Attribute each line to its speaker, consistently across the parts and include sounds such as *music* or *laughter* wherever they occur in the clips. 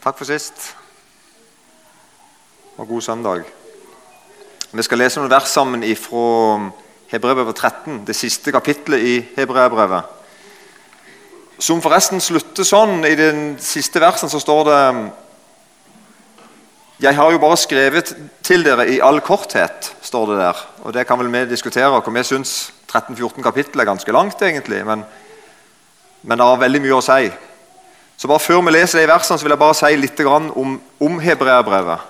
Speaker 1: Takk for sist. Og god søndag. Vi skal lese noen vers sammen fra Hebrevet 13, det siste kapittelet i Hebrevet. Som forresten slutter sånn. I den siste versen så står det Jeg har jo bare skrevet til dere i all korthet, står det der. Og det kan vel vi diskutere, hvor vi syns 13-14 kapittel er ganske langt, egentlig. Men, men det har veldig mye å si. Så bare Før vi leser de versene, så vil jeg bare si litt om, om hebreerbrevet.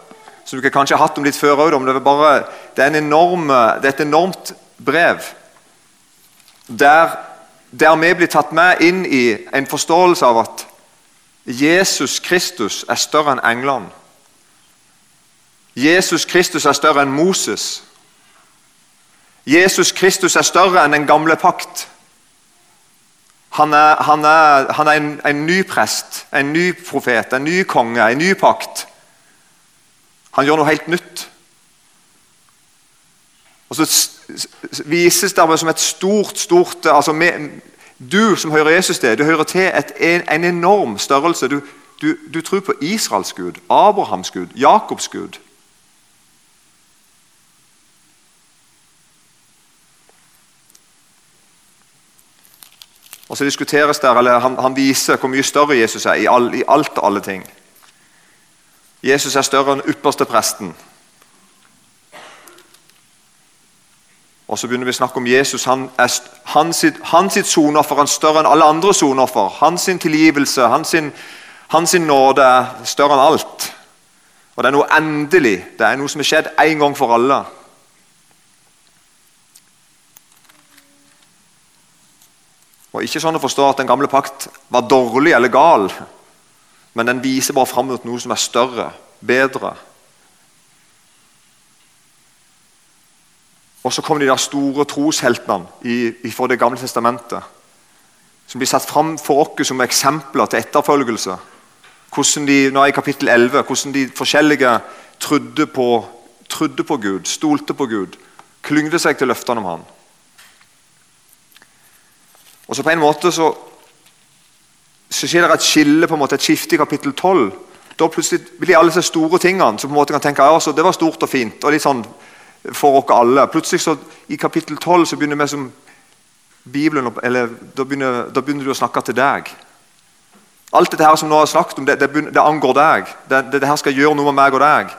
Speaker 1: Som dere kanskje har hatt om litt før òg. Det, det, er det er et enormt brev der, der vi blir tatt med inn i en forståelse av at Jesus Kristus er større enn englene. Jesus Kristus er større enn Moses. Jesus Kristus er større enn den gamle pakt. Han er, han er, han er en, en, ny prest, en ny profet, en ny konge, en ny pakt. Han gjør noe helt nytt. Og så vises det som et stort, stort altså med, Du som hører Jesus til, du hører til et, en, en, enorm størrelse. Du, du, du tror på Israels Gud, Abrahams Gud, Jakobs Gud. Og så diskuteres der, eller han, han, viser hvor mye større Jesus er i, all, i alt og alle ting. Jesus er større enn ypperste presten. Og så begynner vi å snakke om Jesus. Han er, hans, sitt sonoffer er større enn alle andre sonoffer. Hans tilgivelse, hans, hans nåde er større enn alt. Og det er noe endelig. Det er noe som er skjedd en gang for alle. Og Ikke sånn å forstå at den gamle pakt var dårlig eller gal, men den viser bare fram mot noe som er større, bedre. Og så kommer de der store trosheltene for Det gamle testamentet. Som blir satt fram for oss som eksempler til etterfølgelse. Hvordan de, nå i kapittel 11, hvordan de forskjellige trodde på, trodde på Gud, stolte på Gud, klyngde seg til løftene om Han. Og så på en måte så, så skjer det et skille, på en måte, et skifte i kapittel 12. Da plutselig blir alle disse store tingene som på en måte kan tenke ja, det var stort og fint. og litt sånn for oss alle. Plutselig så, I kapittel 12 så begynner vi som Bibelen, eller da begynner, da begynner, du å snakke til deg. Alt dette her som nå har snakket om, det, det, det angår deg. Det, det, her skal gjøre noe med meg og deg.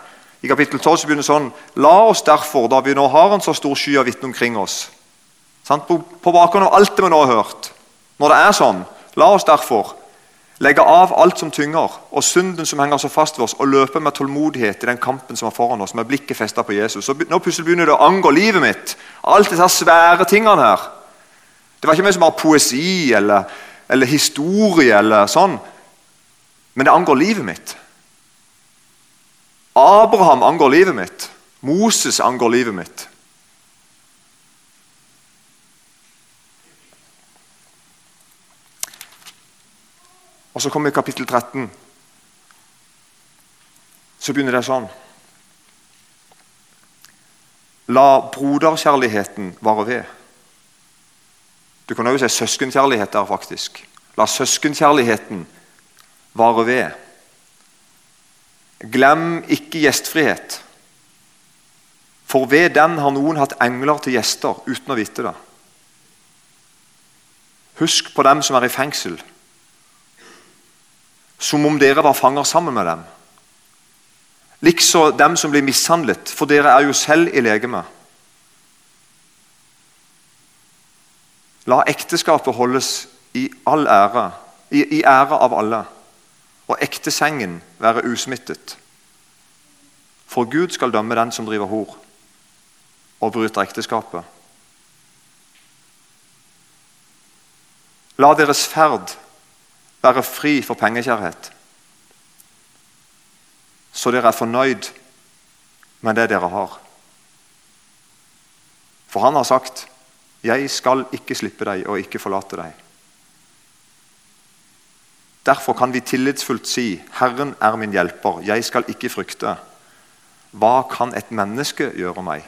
Speaker 1: I kapittel 12 så begynner det sånn La oss derfor, da vi nå har en så stor sky av vitner omkring oss på, på bakgrunn av alt det vi nå har hørt. Når det er sånn, la oss derfor legge av alt som tynger, og synden som henger så fast ved oss, og løpe med tålmodighet i den kampen som er foran oss, med blikket festet på Jesus. Så nå plutselig begynner det å angå livet mitt. Alt disse svære tingene her. Det var ikke mye som var poesi eller, eller historie eller sånn. Men det angår livet mitt. Abraham angår livet mitt. Moses angår livet mitt. Og så kommer kapittel 13. Så begynner det sånn. La broderkjærligheten vare ved. Du kan også si søskenkjærlighet der, faktisk. La søskenkjærligheten vare ved. Glem ikke gjestfrihet. For ved den har noen hatt engler til gjester uten å vite det. Husk på dem som er i fengsel som om dere var fanger sammen med dem. Likså dem som blir mishandlet, for dere er jo selv i legemet. La ekteskapet holdes i all ære, i, i ære av alle, og ektesengen være usmittet. For Gud skal dømme den som driver hor og bryter ekteskapet. La deres ferd være fri for pengekjærhet. Så dere er fornøyd med det dere har. For han har sagt, 'Jeg skal ikke slippe deg og ikke forlate deg'. Derfor kan vi tillitsfullt si, 'Herren er min hjelper, jeg skal ikke frykte'. Hva kan et menneske gjøre meg?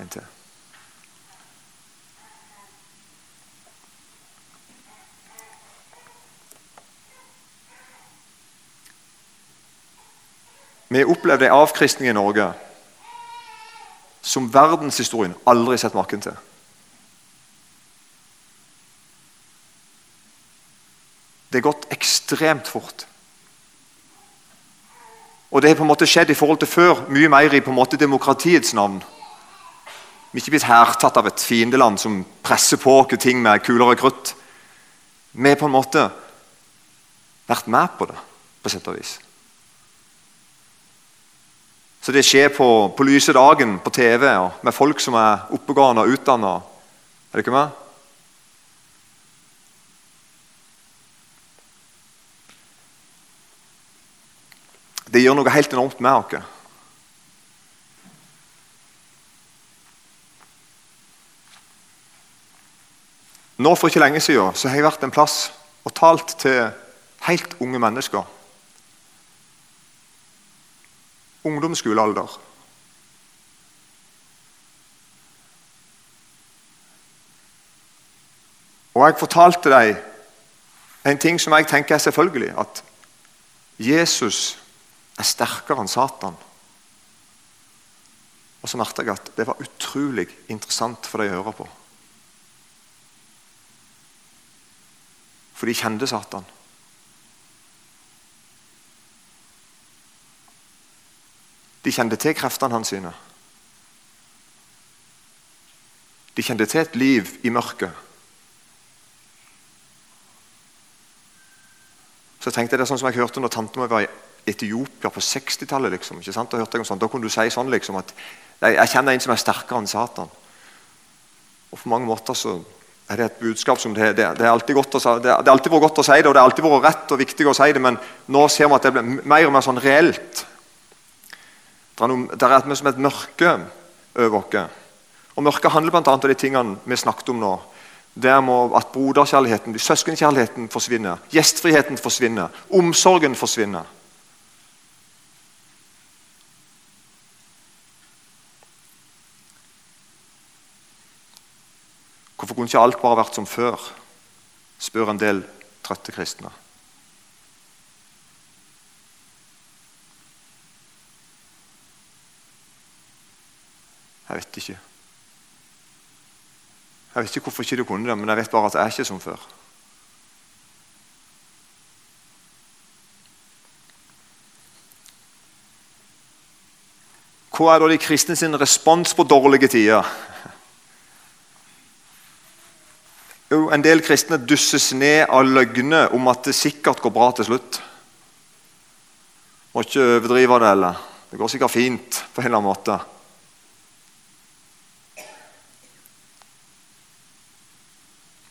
Speaker 1: En til. Vi opplevde en avkristning i Norge som verdenshistorien aldri har sett maken til. Det har gått ekstremt fort. Og det har på en måte skjedd i forhold til før, mye mer i på en måte demokratiets navn. Vi er ikke blitt hærtatt av et fiendeland som presser på oss ting med kulere krutt. Vi har på en måte vært med på det, på sett og vis. Så det skjer på, på lyse dagen på TV og med folk som er oppegående og utdanna. Er ikke med? Det gjør noe helt enormt med oss. Nå For ikke lenge siden så har jeg vært en plass og talt til helt unge mennesker. Ungdomsskolealder. Og jeg fortalte dem en ting som jeg tenker er selvfølgelig. At Jesus er sterkere enn Satan. Og så merket jeg at det var utrolig interessant for dem å høre på. For de kjente Satan. De kjente til kreftene hans sine. De kjente til et liv i mørket. Så jeg tenkte det er sånn som jeg hørte når tante mi var i Etiopia på 60-tallet. Liksom, da hørte jeg om sånn, da kunne du si sånn liksom, at jeg kjenner en som er sterkere enn Satan. Og På mange måter så er det et budskap som det, det, det, er alltid godt å, det, det alltid vært godt å si det, og det er alltid vært rett og viktig å si det, men nå ser vi at det blir mer og mer sånn reelt. Det er, noe, det som et mørke over oss. Og Mørket handler bl.a. om de tingene vi snakket om nå. Det må at broderkjærligheten, søskenkjærligheten forsvinner. Gjestfriheten forsvinner. Omsorgen forsvinner. Hvorfor kunne ikke alt bare vært som før? spør en del trøtte kristne. Jeg vet ikke. Jeg vet ikke hvorfor ikke du kunne det, men jeg vet bare at det er ikke som før. Hva er da de kristne sin respons på dårlige tider? Jo, En del kristne dusses ned av løgner om at det sikkert går bra til slutt. Må ikke overdrive det heller. Det går sikkert fint på en eller annen måte.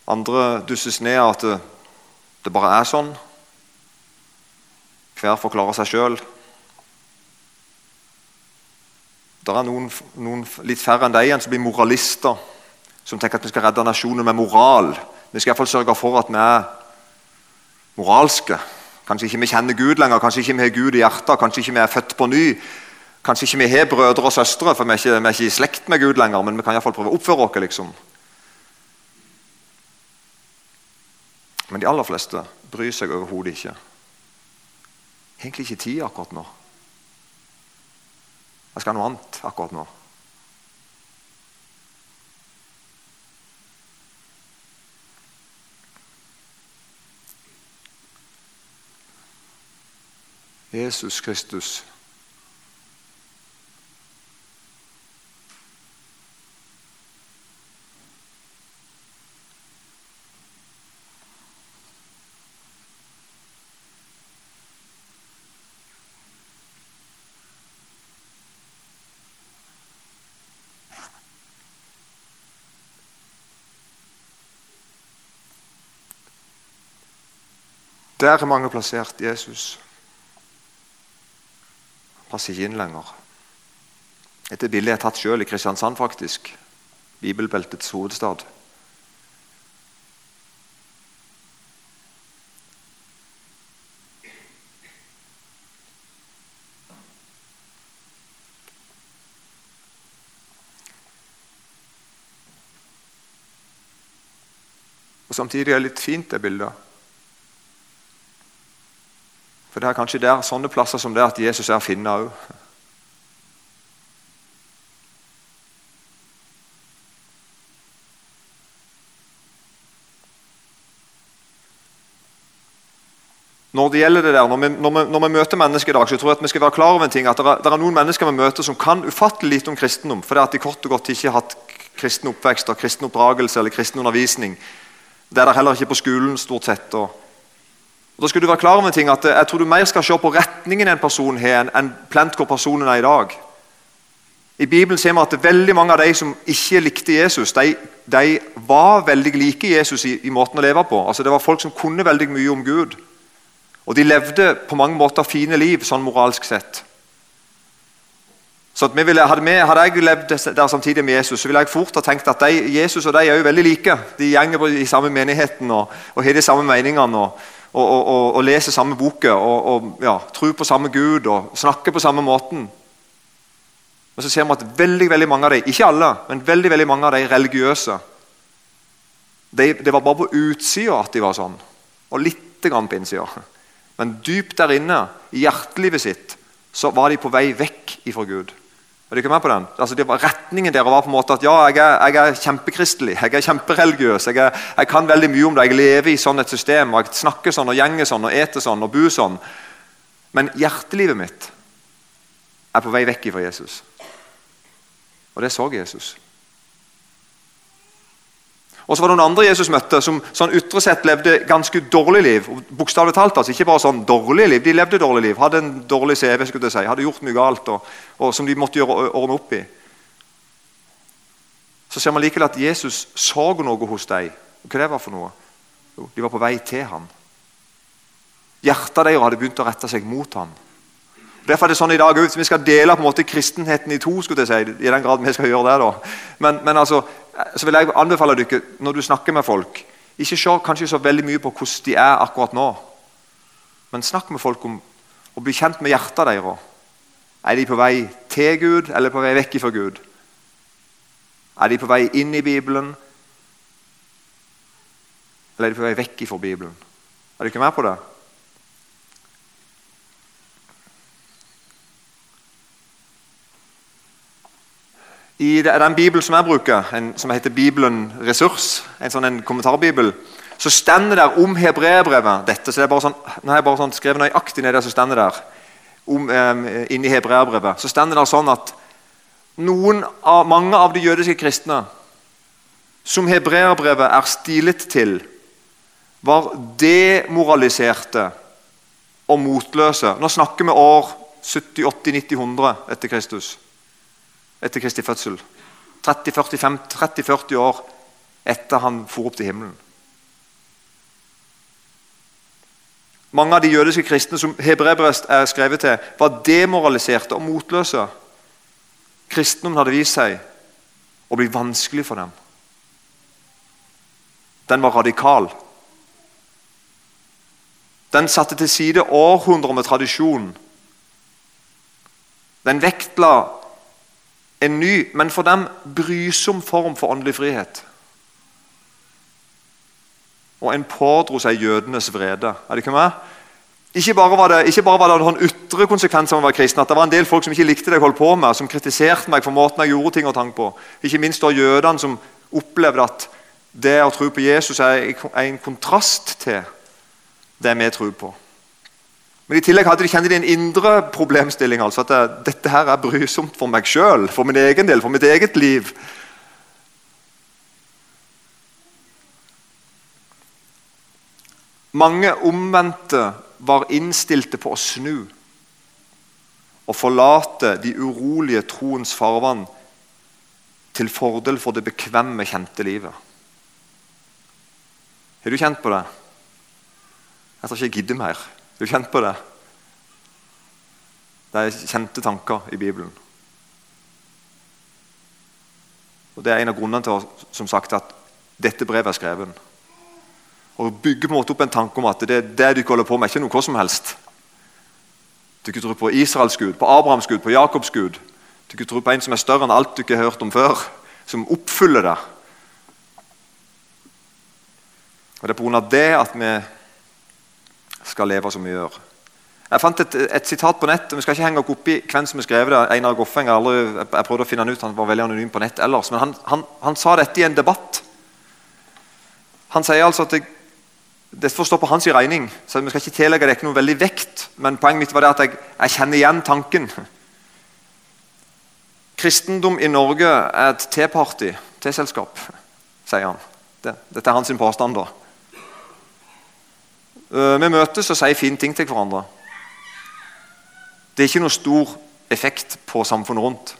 Speaker 1: Andre dusses ned av at det, det bare er sånn. Hver forklarer seg sjøl. Det er noen, noen, litt færre enn deg igjen som blir moralister som tenker at vi skal redde nasjonen med moral. Vi skal iallfall sørge for at vi er moralske. Kanskje ikke vi kjenner Gud lenger, kanskje ikke vi har Gud i hjertet, kanskje ikke vi er født på ny. Kanskje ikke vi har brødre og søstre, for vi er ikke, vi er ikke i slekt med Gud lenger. Men vi kan iallfall prøve å oppføre oss. liksom. Men de aller fleste bryr seg overhodet ikke. Egentlig ikke tid akkurat nå. Jeg skal ha noe annet akkurat nå. Jesus Kristus. Der er mange plassert Jesus passer ikke inn lenger. Dette bildet er tatt sjøl i Kristiansand, faktisk. Bibelbeltets hovedstad. Og Samtidig er det litt fint, det bildet. For det er kanskje der, sånne plasser som det at Jesus er å finne òg. Når det gjelder det der, når vi, når, vi, når vi, møter mennesker i dag, så tror jeg at vi skal være klar over en ting, at det er, det er noen mennesker vi møter som kan ufattelig lite om kristendom, fordi at de kort og godt ikke har hatt kristen oppvekst og kristen oppdragelse eller kristen undervisning. Det er der heller ikke på skolen stort sett. Og, og da skal du være klar over en ting, at Jeg tror du mer skal se på retningen en person har, enn plent hvor personen er i dag. I Bibelen ser vi at veldig mange av de som ikke likte Jesus, de, de var veldig like Jesus i, i måten å leve på. Altså Det var folk som kunne veldig mye om Gud. Og de levde på mange måter fine liv, sånn moralsk sett. Så ville, hadde, vi, hadde, jeg levd der samtidig med Jesus, så ville jeg fort ha tenkt at de, Jesus og de er jo veldig like. De gjenger i samme menigheten og, og har de samme meningene og, og, og, leser samme boka og, ja, tror på samme Gud og snakker på samme måten. Men så ser vi at veldig veldig mange av de, ikke alle, men veldig, veldig mange av de religiøse de, Det var bare på utsida at de var sånn, og litt grann på innsida. Men dypt der inne, i hjertelivet sitt, så var de på vei vekk ifra Gud. Er du ikke med på den? Altså, det var retningen der var på en måte at ja, jeg er, jeg er kjempekristelig, jeg er kjempereligiøs. Jeg, er, jeg, kan veldig mye om det. Jeg lever i sånn et system, og jeg snakker sånn og gjenger sånn og eter sånn og bor sånn. Men hjertelivet mitt er på vei vekk ifra Jesus. Og det så Jesus. Og så var det noen andre Jesus møtte, som sånn ytre sett levde ganske dårlig liv. Bokstavelig talt, altså, Ikke bare sånn dårlig liv, de levde dårlig liv. Hadde en dårlig CV, skulle jeg si, hadde gjort mye galt og, og som de måtte gjøre, ordne opp i. Så ser man likevel at Jesus så noe hos dem. Hva det var for noe? Jo, de var på vei til ham. Hjertet deres hadde begynt å rette seg mot ham. Derfor er det sånn i dag, vi skal dele på en måte kristenheten i to, skulle jeg si, i den grad vi skal gjøre det da. Men, men altså, så vil jeg anbefale dere, når du snakker med folk, ikke se kanskje så veldig mye på hvordan de er akkurat nå. Men snakk med folk om å bli kjent med hjertet deres. Er de på vei til Gud eller på vei vekk fra Gud? Er de på vei inn i Bibelen? Eller er de på vei vekk fra Bibelen? Er du ikke med på det? I den bibelen som jeg bruker, en, som heter Bibelen Ressurs, en sånn en kommentarbibel, så stender det om hebreerbrevet dette, så det er bare sånn, Nå har jeg bare sånn skrevet nøyaktig ned det som stender der. Om, um, inni hebreerbrevet. Så stender det sånn at noen av, mange av de jødiske kristne som hebreerbrevet er stilet til, var demoraliserte og motløse. Nå snakker vi år 70, 80, 90, 100 etter Kristus etter Kristi fødsel. 30-40 år etter han for opp til himmelen. Mange av de jødiske kristne som hebreerbrevet er skrevet til, var demoraliserte og motløse. Kristendommen hadde vist seg å bli vanskelig for dem. Den var radikal. Den satte til side århundrer med tradisjon. Den vektla en ny, men for dem brysom form for åndelig frihet. Og en pådro seg jødenes vrede. Er det ikke med? Ikke bare var det, ikke bare var det noen ytre konsekvenser av å være kristen, at det var en del folk som ikke likte det jeg holdt på med, som kritiserte meg for måten jeg gjorde ting og tank på. Ikke minst da jødene som opplevde at det å tro på Jesus er en kontrast til det vi tror på. Men i tillegg hadde de, kjent en indre problemstilling. altså At dette her er brysomt for meg sjøl, for min egen del, for mitt eget liv. Mange omvendte var innstilte på å snu og forlate de urolige troens farvann til fordel for det bekvemme, kjente livet. Har du kjent på det? Jeg tror ikke jeg gidder mer. Du kjent på det? Det er kjente tanker i Bibelen. Og Det er en av grunnene til som sagt, at dette brevet er skrevet. Og bygge på en måte opp en tanke om at det, det du holder på med, er ikke noe som helst. Du kan tro på Israels Gud, på Abrahams Gud, på Jakobs Gud. Du kan tro på en som er større enn alt du ikke har hørt om før, som oppfyller det. Og Det er pga. det at vi skal leve som vi gjør. Jeg fant et, et sitat på nett. Vi skal ikke henge opp oppi hvem som har skrevet det. Einar Goffeng, jeg, aldri, jeg prøvde å finne han ut, han var veldig anonym på nett ellers. Men han, han, han sa dette i en debatt. Han sier altså at det, det får stå på hans regning. så Vi skal ikke tillegge det ikke noe veldig vekt. Men poenget mitt var det at jeg, jeg kjenner igjen tanken. Kristendom i Norge er et T-party, T-selskap, sier han. Det, dette er hans påstand. da. Uh, vi møtes og sier fine ting til hverandre. Det er ikke noe stor effekt på samfunnet rundt.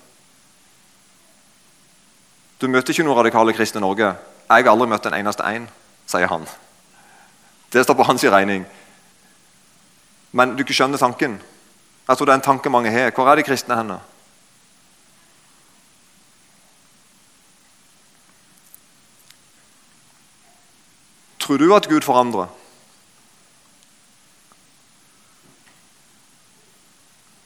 Speaker 1: Du møter ikke noen radikale kristne i Norge. Jeg har aldri møtt en eneste en, sier han. Det står på hans regning. Men du ikke skjønner tanken. Jeg tror det er en tanke mange har. Hvor er de kristne henne? Tror du at Gud forandrer?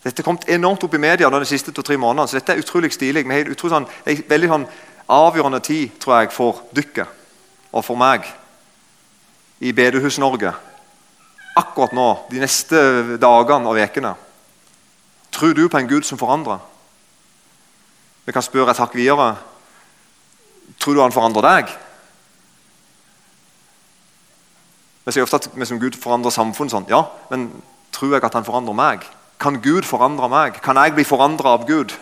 Speaker 1: Dette kom enormt opp i media de siste to-tre månedene, så dette er utrolig stilig. Vi har utrolig en veldig sånn avgjørende tid tror jeg, for dere og for meg i Bedehus-Norge. Akkurat nå, de neste dagene og ukene. Tror du på en Gud som forandrer? Vi kan spørre et hakk videre. Tror du han forandrer deg? Vi sier ofte at vi som Gud forandrer samfunnet sånn. Ja, men tror jeg at han forandrer meg? Kan Gud forandre meg? Kan jeg bli forandra av Gud?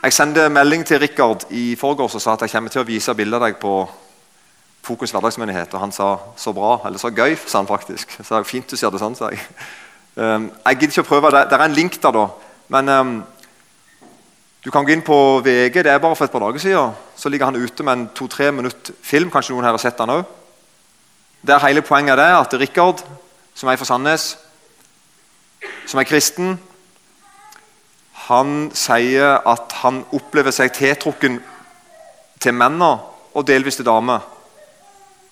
Speaker 1: Jeg sendte melding til Rikard i forgårs og sa at jeg kommer til å vise bilde av deg på Fokus hverdagsmyndighet. Og han sa 'så bra', eller 'så gøy', sa han faktisk. Så fint du ser det sånn, sa jeg. Um, jeg gidder ikke å prøve det. Er en link der, da. Men um, du kan gå inn på VG. Det er bare for et par dager siden. Så ligger han ute med en to-tre minutt film. Kanskje noen her har sett den også. Der hele poenget er at Rikard, som er fra Sandnes, som er kristen, han sier at han opplever seg tiltrukken til mennene og delvis til damer.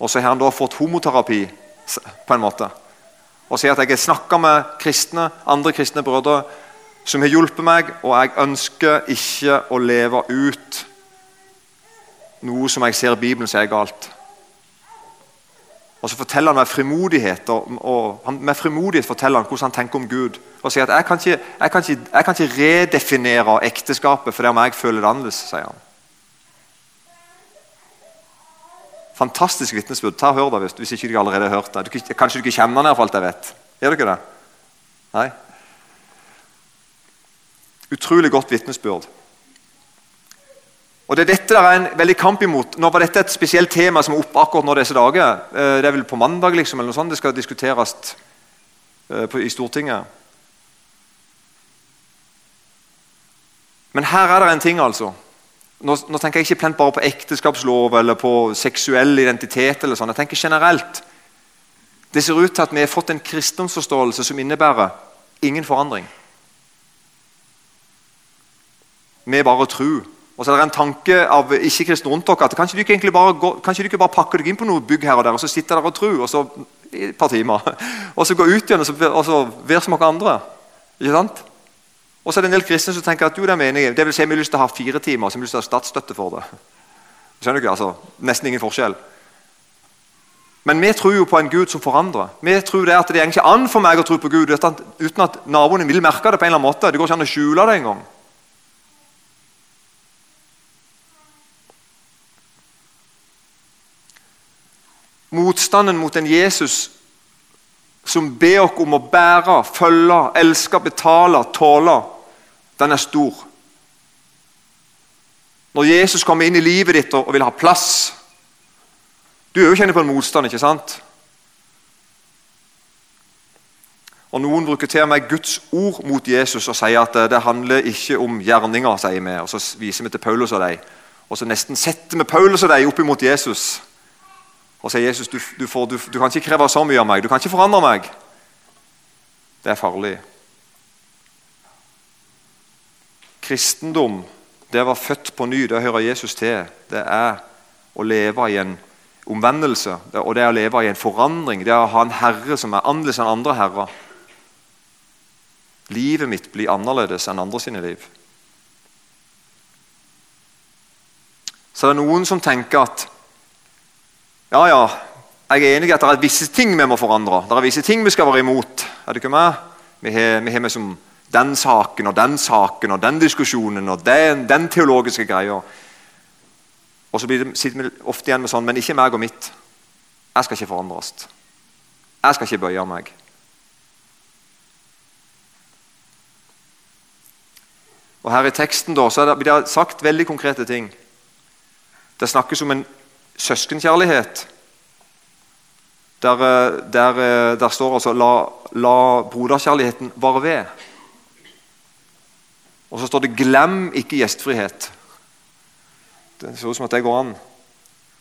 Speaker 1: Og så har han da fått homoterapi på en måte. Og sier at jeg har snakka med kristne, andre kristne brødre som har hjulpet meg, og jeg ønsker ikke å leve ut noe som jeg ser i Bibelen som er galt. Og så forteller han med frimodighet og, og med frimodighet forteller han hvordan han tenker om Gud. Og sier at jeg kan ikke, jeg kan ikke, jeg kan ikke redefinere ekteskapet fordi om jeg føler det annerledes. sier han. Fantastisk vitnesbyrd. Ta og Hør det hvis, hvis ikke du allerede har hørt det. Du, kanskje du ikke kjenner han, iallfall, jeg vet. Gjør du ikke det? Nei? Utrolig godt vitnesbyrd. Og Det er dette det er en veldig kamp imot. Nå var dette et spesielt tema som er oppe akkurat nå disse dager. Eh, det er vel på mandag liksom, eller noe sånt det skal diskuteres eh, i Stortinget. Men her er det en ting, altså. Nå, nå tenker jeg ikke bare på ekteskapslov eller på seksuell identitet. eller sånn. Jeg tenker generelt. Det ser ut til at vi har fått en kristendomsforståelse som innebærer ingen forandring. Vi bare tro. Og så er det en tanke av ikke-kristne rundt dere at kanskje du ikke egentlig bare, går, kanskje du ikke bare pakker deg inn på noe bygg her og der, og så sitter dere og tror og så, i et par timer. *laughs* Og så går ut igjen og så, og så være som dere andre. Ikke sant? Og så er det en del kristne som tenker at jo, det er meningen. Det vil si vi har lyst til å ha fire timer, så vi har lyst til å ha statsstøtte for det. Skjønner du ikke? Altså, Nesten ingen forskjell. Men vi tror jo på en Gud som forandrer. Vi tror det at det er ikke an for meg å tro på Gud uten at naboene vil merke det på en eller annen måte. Det går ikke an å skjule det engang. Motstanden mot en Jesus som ber oss om å bære, følge, elske, betale, tåle, den er stor. Når Jesus kommer inn i livet ditt og vil ha plass Du er jo kjenner på en motstand, ikke sant? Og Noen bruker til og med Guds ord mot Jesus og sier at det handler ikke om gjerninger. sier vi, og Så viser vi til Paulus og dem. Og så nesten setter vi Paulus og dem opp imot Jesus og sier Jesus, du, du, får, du, du, kan ikke kreve så mye av meg. Du kan ikke forandre meg. Det er farlig. Kristendom, det å være født på ny, det hører Jesus til. Det er å leve i en omvendelse, og det er å leve i en forandring. Det er å ha en herre som er annerledes enn andre herrer. Livet mitt blir annerledes enn andre sine liv. Så det er noen som tenker at Ja, ja, jeg er enig i at det er visse ting vi må forandre. Det er visse ting vi skal være imot. Er det ikke med? Vi har, vi har med som den saken og den saken og den diskusjonen og den, den teologiske greia. Og så blir det, sitter vi ofte igjen med sånn Men ikke meg og mitt. Jeg skal ikke forandres. Jeg skal ikke bøye meg. Og Her i teksten da, så blir det sagt veldig konkrete ting. Det snakkes om en søskenkjærlighet. Der, eh, der, eh, der står altså la, la broderkjærligheten vare ved'. Og så står det 'glem ikke gjestfrihet'. Det ser ut som at det går an.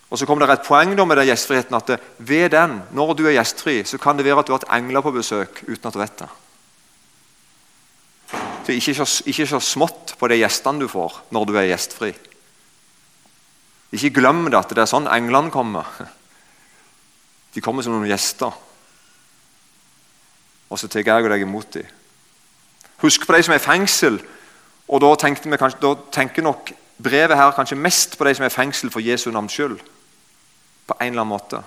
Speaker 1: Og Så kommer det et poeng med den gjestfriheten at det, ved den, når du er gjestfri, så kan det være at du har hatt engler på besøk uten at du vet det. Så ikke så, ikke så smått på de gjestene du får når du er gjestfri. Ikke glem det at det er sånn englene kommer. De kommer som noen gjester. Og så tar jeg og deg imot dem. Husk på de som er i fengsel. Og da, kanskje, da, tenker nok brevet her kanskje mest på de som er i fengsel for Jesu navns skyld. På en eller annen måte.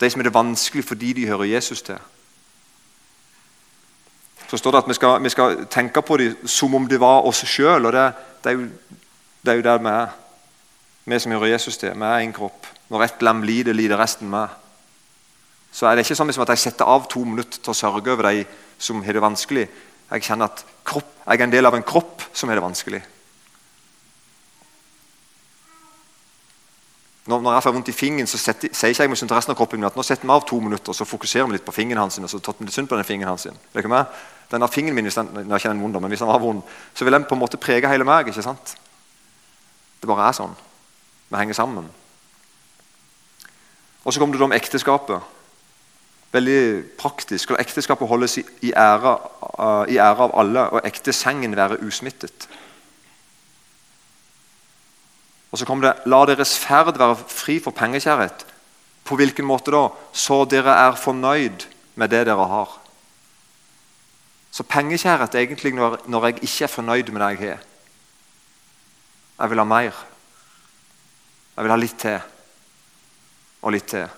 Speaker 1: De som er det vanskelig fordi de hører Jesus til. Så står det at vi skal, vi skal tenke på dem som om det var oss sjøl. Og det, det, er jo, det er jo der vi er. Vi som hører Jesus til. Vi er en kropp. Når ett lem lider, lider resten med. Så er det ikke sånn at jeg setter av to minutter til å sørge over de som har det vanskelig. Jeg kjenner at kropp, jeg er en del av en kropp som har det vanskelig. Når, når jeg får vondt i fingeren, så setter, sier ikke jeg til resten av kroppen min at nå setter vi av to minutter så fokuserer vi litt på fingeren hans. og så tatt litt synd på den fingeren hans. Det er ikke meg. Denne fingeren min, hvis den, nå er ikke den vond, men hvis den var vond, så vil den på en måte prege hele meg. ikke sant? Det bare er sånn. Vi henger sammen. Og Så kommer det om ekteskapet. Veldig praktisk. Skal ekteskapet holdes i, ære, uh, i ære av alle, og ektesengen være usmittet. Og så kommer det La deres ferd være fri for pengekjærhet. På hvilken måte da? Så dere er fornøyd med det dere har. Så pengekjærhet er egentlig når, når jeg ikke er fornøyd med det jeg har. Jeg vil ha mer. Jeg vil ha litt til. Og litt til.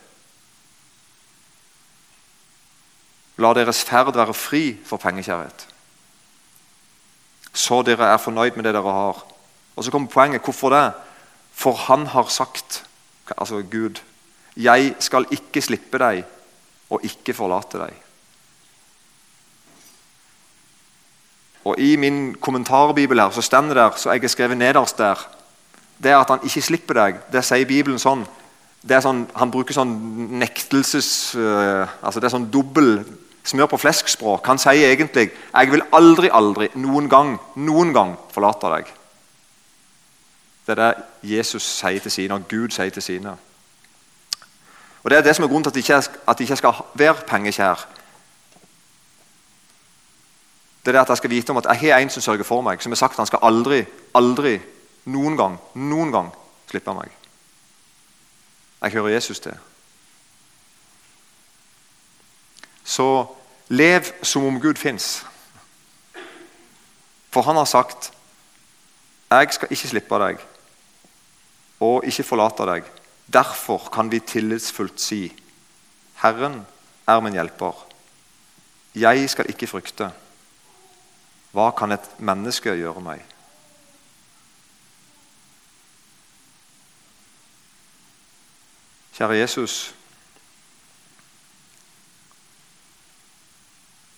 Speaker 1: La deres ferd være fri for pengekjærhet. Så dere er fornøyd med det dere har. Og så kommer poenget. Hvorfor det? For han har sagt, altså Gud, 'Jeg skal ikke slippe deg og ikke forlate deg'. Og I min kommentarbibel her så stender det der, så jeg har skrevet nederst der det at han ikke slipper deg. Det sier Bibelen sånn. Sånn han bruker sånn nektelses... Uh, altså Det er sånn dobbel smør på flesk-språk. Han sier egentlig 'Jeg vil aldri, aldri, noen gang, noen gang forlate deg'. Det er det Jesus sier til sine, og Gud sier til sine. Og Det er det som er grunnen til at de ikke, at de ikke skal være pengekjær. Det er det at jeg skal vite om at jeg har en som sørger for meg. Som har sagt han skal aldri, aldri, noen gang, noen gang slippe meg. Jeg hører Jesus til. Så lev som om Gud fins. For han har sagt 'Jeg skal ikke slippe deg og ikke forlate deg'. Derfor kan vi tillitsfullt si 'Herren er min hjelper'. Jeg skal ikke frykte. Hva kan et menneske gjøre meg? Kjære Jesus.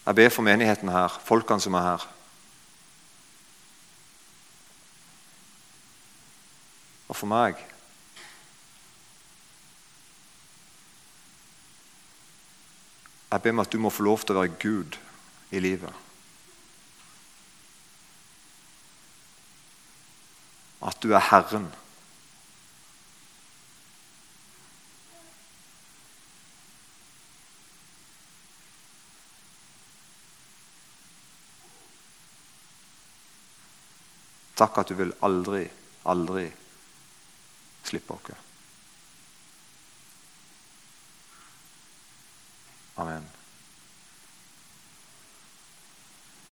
Speaker 1: Jeg ber for menigheten her, folkene som er her. Og for meg. Jeg ber om at du må få lov til å være Gud i livet. at du er Herren. Takk at du vil aldri, aldri slippe oss. Amen.